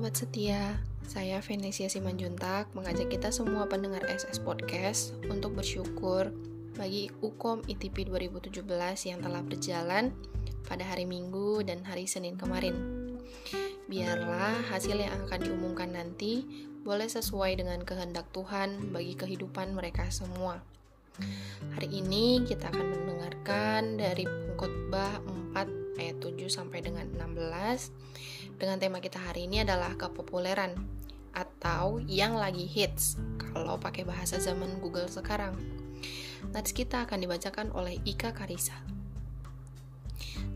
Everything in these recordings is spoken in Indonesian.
Sobat setia, saya Venesia Simanjuntak mengajak kita semua pendengar SS Podcast untuk bersyukur bagi UKOM ITP 2017 yang telah berjalan pada hari Minggu dan hari Senin kemarin. Biarlah hasil yang akan diumumkan nanti boleh sesuai dengan kehendak Tuhan bagi kehidupan mereka semua. Hari ini kita akan mendengarkan dari pengkhotbah 4 ayat 7 sampai dengan 16 dengan tema kita hari ini adalah kepopuleran atau yang lagi hits kalau pakai bahasa zaman Google sekarang. Nats kita akan dibacakan oleh Ika Karisa.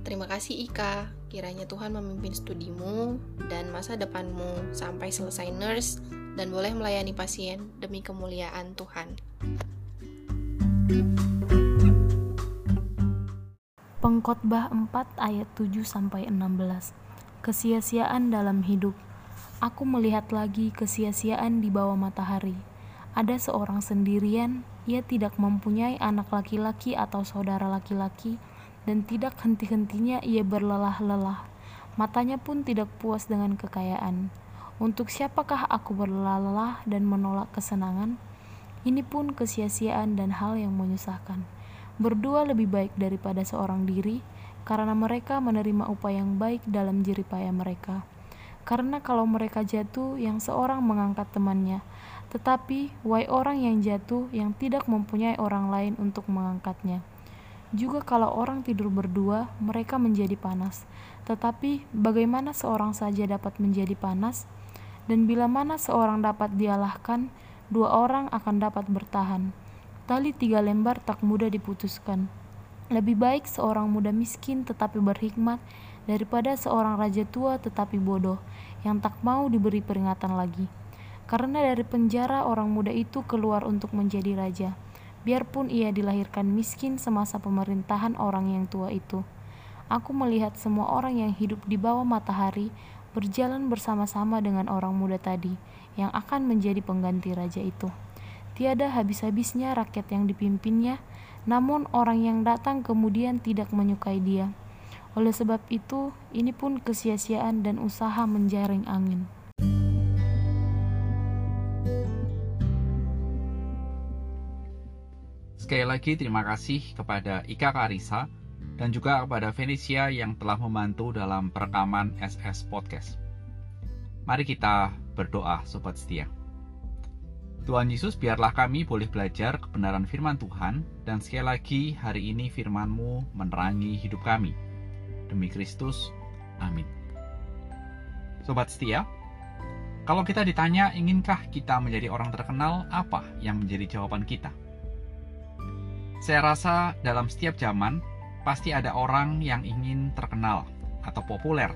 Terima kasih Ika, kiranya Tuhan memimpin studimu dan masa depanmu sampai selesai nurse dan boleh melayani pasien demi kemuliaan Tuhan. Pengkhotbah 4 ayat 7 sampai 16. Kesia-siaan dalam hidup. Aku melihat lagi kesia-siaan di bawah matahari. Ada seorang sendirian, ia tidak mempunyai anak laki-laki atau saudara laki-laki, dan tidak henti-hentinya ia berlelah-lelah. Matanya pun tidak puas dengan kekayaan. Untuk siapakah aku berlelah-lelah dan menolak kesenangan? Ini pun kesia-siaan dan hal yang menyusahkan. Berdua lebih baik daripada seorang diri, karena mereka menerima upaya yang baik dalam jeripaya mereka. Karena kalau mereka jatuh, yang seorang mengangkat temannya, tetapi wahai orang yang jatuh yang tidak mempunyai orang lain untuk mengangkatnya. Juga kalau orang tidur berdua, mereka menjadi panas. Tetapi bagaimana seorang saja dapat menjadi panas? Dan bila mana seorang dapat dialahkan, dua orang akan dapat bertahan. Tali tiga lembar tak mudah diputuskan lebih baik seorang muda miskin tetapi berhikmat daripada seorang raja tua tetapi bodoh yang tak mau diberi peringatan lagi. Karena dari penjara orang muda itu keluar untuk menjadi raja, biarpun ia dilahirkan miskin semasa pemerintahan orang yang tua itu. Aku melihat semua orang yang hidup di bawah matahari berjalan bersama-sama dengan orang muda tadi yang akan menjadi pengganti raja itu. Tiada habis-habisnya rakyat yang dipimpinnya, namun orang yang datang kemudian tidak menyukai dia. Oleh sebab itu, ini pun kesia-siaan dan usaha menjaring angin. Sekali lagi terima kasih kepada Ika Karisa dan juga kepada Venesia yang telah membantu dalam perekaman SS Podcast. Mari kita berdoa sobat setia. Tuhan Yesus, biarlah kami boleh belajar kebenaran firman Tuhan, dan sekali lagi hari ini firman-Mu menerangi hidup kami. Demi Kristus, amin. Sobat setia, kalau kita ditanya inginkah kita menjadi orang terkenal, apa yang menjadi jawaban kita? Saya rasa dalam setiap zaman, pasti ada orang yang ingin terkenal atau populer.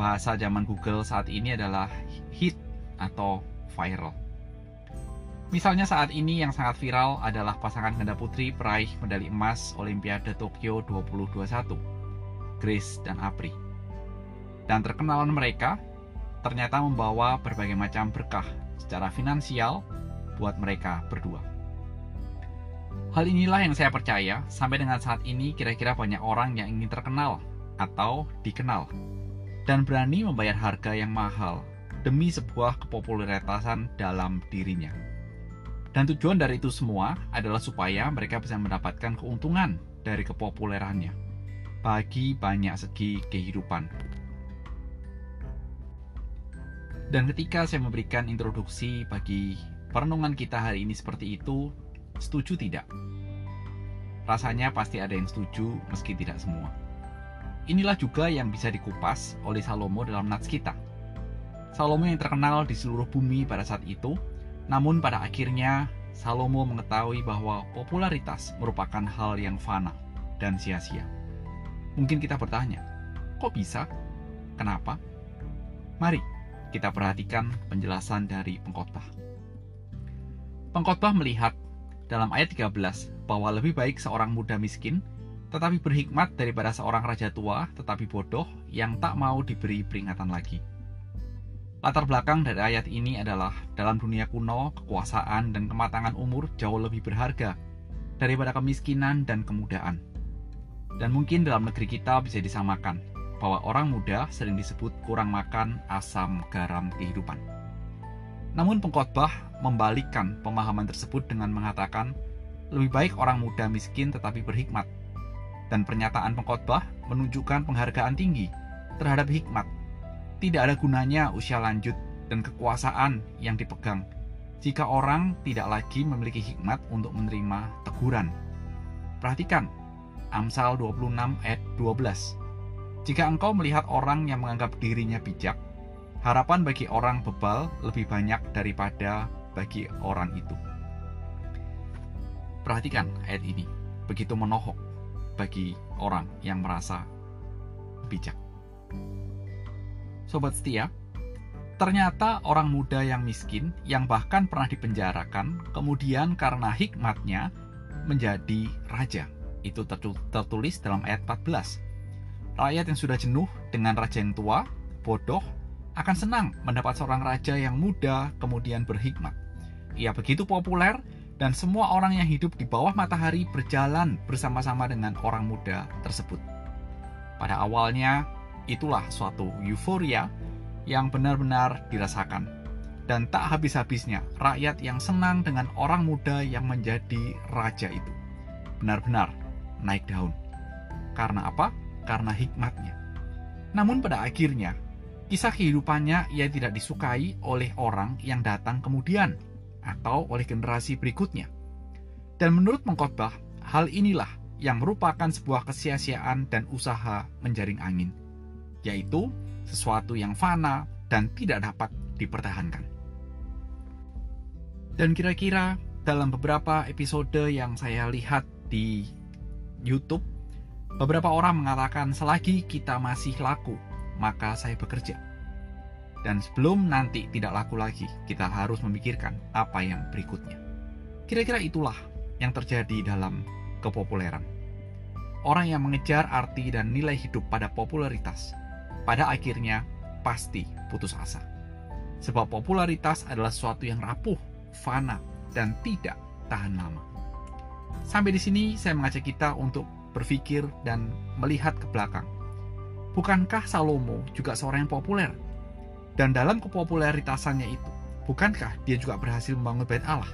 Bahasa zaman Google saat ini adalah hit atau viral. Misalnya saat ini yang sangat viral adalah pasangan ganda putri peraih medali emas Olimpiade Tokyo 2021, Grace dan Apri. Dan terkenalan mereka ternyata membawa berbagai macam berkah secara finansial buat mereka berdua. Hal inilah yang saya percaya sampai dengan saat ini kira-kira banyak orang yang ingin terkenal atau dikenal dan berani membayar harga yang mahal demi sebuah kepopuleritasan dalam dirinya. Dan tujuan dari itu semua adalah supaya mereka bisa mendapatkan keuntungan dari kepopulerannya bagi banyak segi kehidupan. Dan ketika saya memberikan introduksi bagi perenungan kita hari ini seperti itu, setuju tidak? Rasanya pasti ada yang setuju meski tidak semua. Inilah juga yang bisa dikupas oleh Salomo dalam nats kita. Salomo yang terkenal di seluruh bumi pada saat itu namun pada akhirnya Salomo mengetahui bahwa popularitas merupakan hal yang fana dan sia-sia. Mungkin kita bertanya, kok bisa? Kenapa? Mari kita perhatikan penjelasan dari pengkhotbah. Pengkhotbah melihat dalam ayat 13 bahwa lebih baik seorang muda miskin tetapi berhikmat daripada seorang raja tua tetapi bodoh yang tak mau diberi peringatan lagi. Latar belakang dari ayat ini adalah dalam dunia kuno, kekuasaan dan kematangan umur jauh lebih berharga daripada kemiskinan dan kemudaan. Dan mungkin dalam negeri kita bisa disamakan. bahwa orang muda sering disebut kurang makan asam garam kehidupan. Namun pengkhotbah membalikkan pemahaman tersebut dengan mengatakan lebih baik orang muda miskin tetapi berhikmat. Dan pernyataan pengkhotbah menunjukkan penghargaan tinggi terhadap hikmat. Tidak ada gunanya usia lanjut dan kekuasaan yang dipegang jika orang tidak lagi memiliki hikmat untuk menerima teguran. Perhatikan, Amsal 26 ayat 12. Jika engkau melihat orang yang menganggap dirinya bijak, harapan bagi orang bebal lebih banyak daripada bagi orang itu. Perhatikan ayat ini, begitu menohok bagi orang yang merasa bijak. Sobat setia, ternyata orang muda yang miskin yang bahkan pernah dipenjarakan, kemudian karena hikmatnya menjadi raja. Itu tertulis dalam ayat 14. Rakyat yang sudah jenuh dengan raja yang tua, bodoh, akan senang mendapat seorang raja yang muda kemudian berhikmat. Ia begitu populer dan semua orang yang hidup di bawah matahari berjalan bersama-sama dengan orang muda tersebut. Pada awalnya, itulah suatu euforia yang benar-benar dirasakan. Dan tak habis-habisnya rakyat yang senang dengan orang muda yang menjadi raja itu. Benar-benar naik daun. Karena apa? Karena hikmatnya. Namun pada akhirnya Kisah kehidupannya ia tidak disukai oleh orang yang datang kemudian atau oleh generasi berikutnya. Dan menurut pengkhotbah, hal inilah yang merupakan sebuah kesia-siaan dan usaha menjaring angin, yaitu sesuatu yang fana dan tidak dapat dipertahankan. Dan kira-kira dalam beberapa episode yang saya lihat di YouTube, beberapa orang mengatakan selagi kita masih laku maka saya bekerja. Dan sebelum nanti tidak laku lagi, kita harus memikirkan apa yang berikutnya. Kira-kira itulah yang terjadi dalam kepopuleran. Orang yang mengejar arti dan nilai hidup pada popularitas, pada akhirnya pasti putus asa. Sebab popularitas adalah sesuatu yang rapuh, fana, dan tidak tahan lama. Sampai di sini saya mengajak kita untuk berpikir dan melihat ke belakang Bukankah Salomo juga seorang yang populer? Dan dalam kepopuleritasannya itu, bukankah dia juga berhasil membangun bait Allah?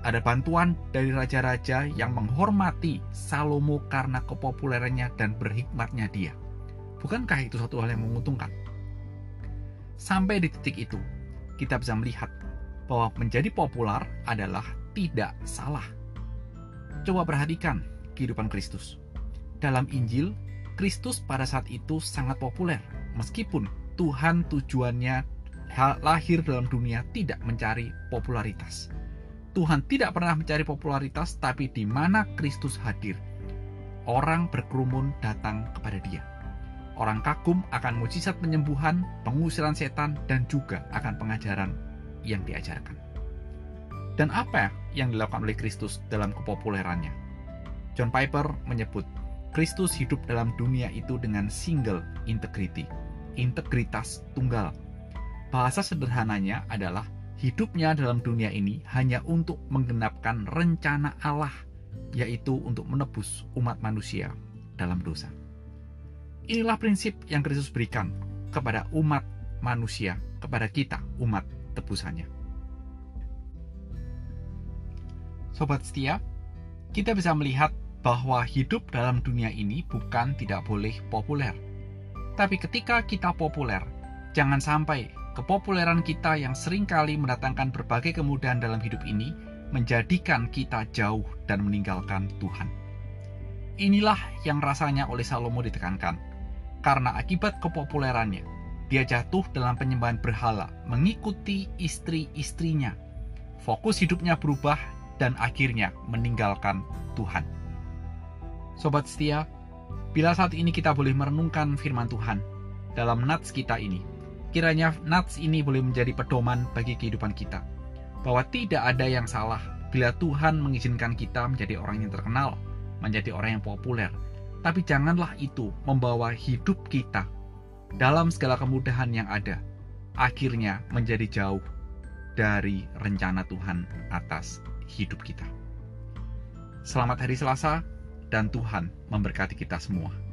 Ada bantuan dari raja-raja yang menghormati Salomo karena kepopulerannya dan berhikmatnya dia. Bukankah itu satu hal yang menguntungkan? Sampai di titik itu, kita bisa melihat bahwa menjadi populer adalah tidak salah. Coba perhatikan kehidupan Kristus. Dalam Injil, Kristus pada saat itu sangat populer, meskipun Tuhan tujuannya lahir dalam dunia tidak mencari popularitas. Tuhan tidak pernah mencari popularitas, tapi di mana Kristus hadir, orang berkerumun datang kepada Dia. Orang kagum akan mujizat penyembuhan, pengusiran setan, dan juga akan pengajaran yang diajarkan. Dan apa yang dilakukan oleh Kristus dalam kepopulerannya? John Piper menyebut Kristus hidup dalam dunia itu dengan single integrity, integritas tunggal. Bahasa sederhananya adalah hidupnya dalam dunia ini hanya untuk menggenapkan rencana Allah, yaitu untuk menebus umat manusia dalam dosa. Inilah prinsip yang Kristus berikan kepada umat manusia, kepada kita, umat tebusannya. Sobat setia, kita bisa melihat bahwa hidup dalam dunia ini bukan tidak boleh populer. Tapi ketika kita populer, jangan sampai kepopuleran kita yang sering kali mendatangkan berbagai kemudahan dalam hidup ini menjadikan kita jauh dan meninggalkan Tuhan. Inilah yang rasanya oleh Salomo ditekankan. Karena akibat kepopulerannya, dia jatuh dalam penyembahan berhala, mengikuti istri-istrinya. Fokus hidupnya berubah dan akhirnya meninggalkan Tuhan. Sobat setia, bila saat ini kita boleh merenungkan firman Tuhan dalam nats kita ini, kiranya nats ini boleh menjadi pedoman bagi kehidupan kita. Bahwa tidak ada yang salah bila Tuhan mengizinkan kita menjadi orang yang terkenal, menjadi orang yang populer. Tapi janganlah itu membawa hidup kita dalam segala kemudahan yang ada, akhirnya menjadi jauh dari rencana Tuhan atas hidup kita. Selamat hari Selasa, dan Tuhan memberkati kita semua.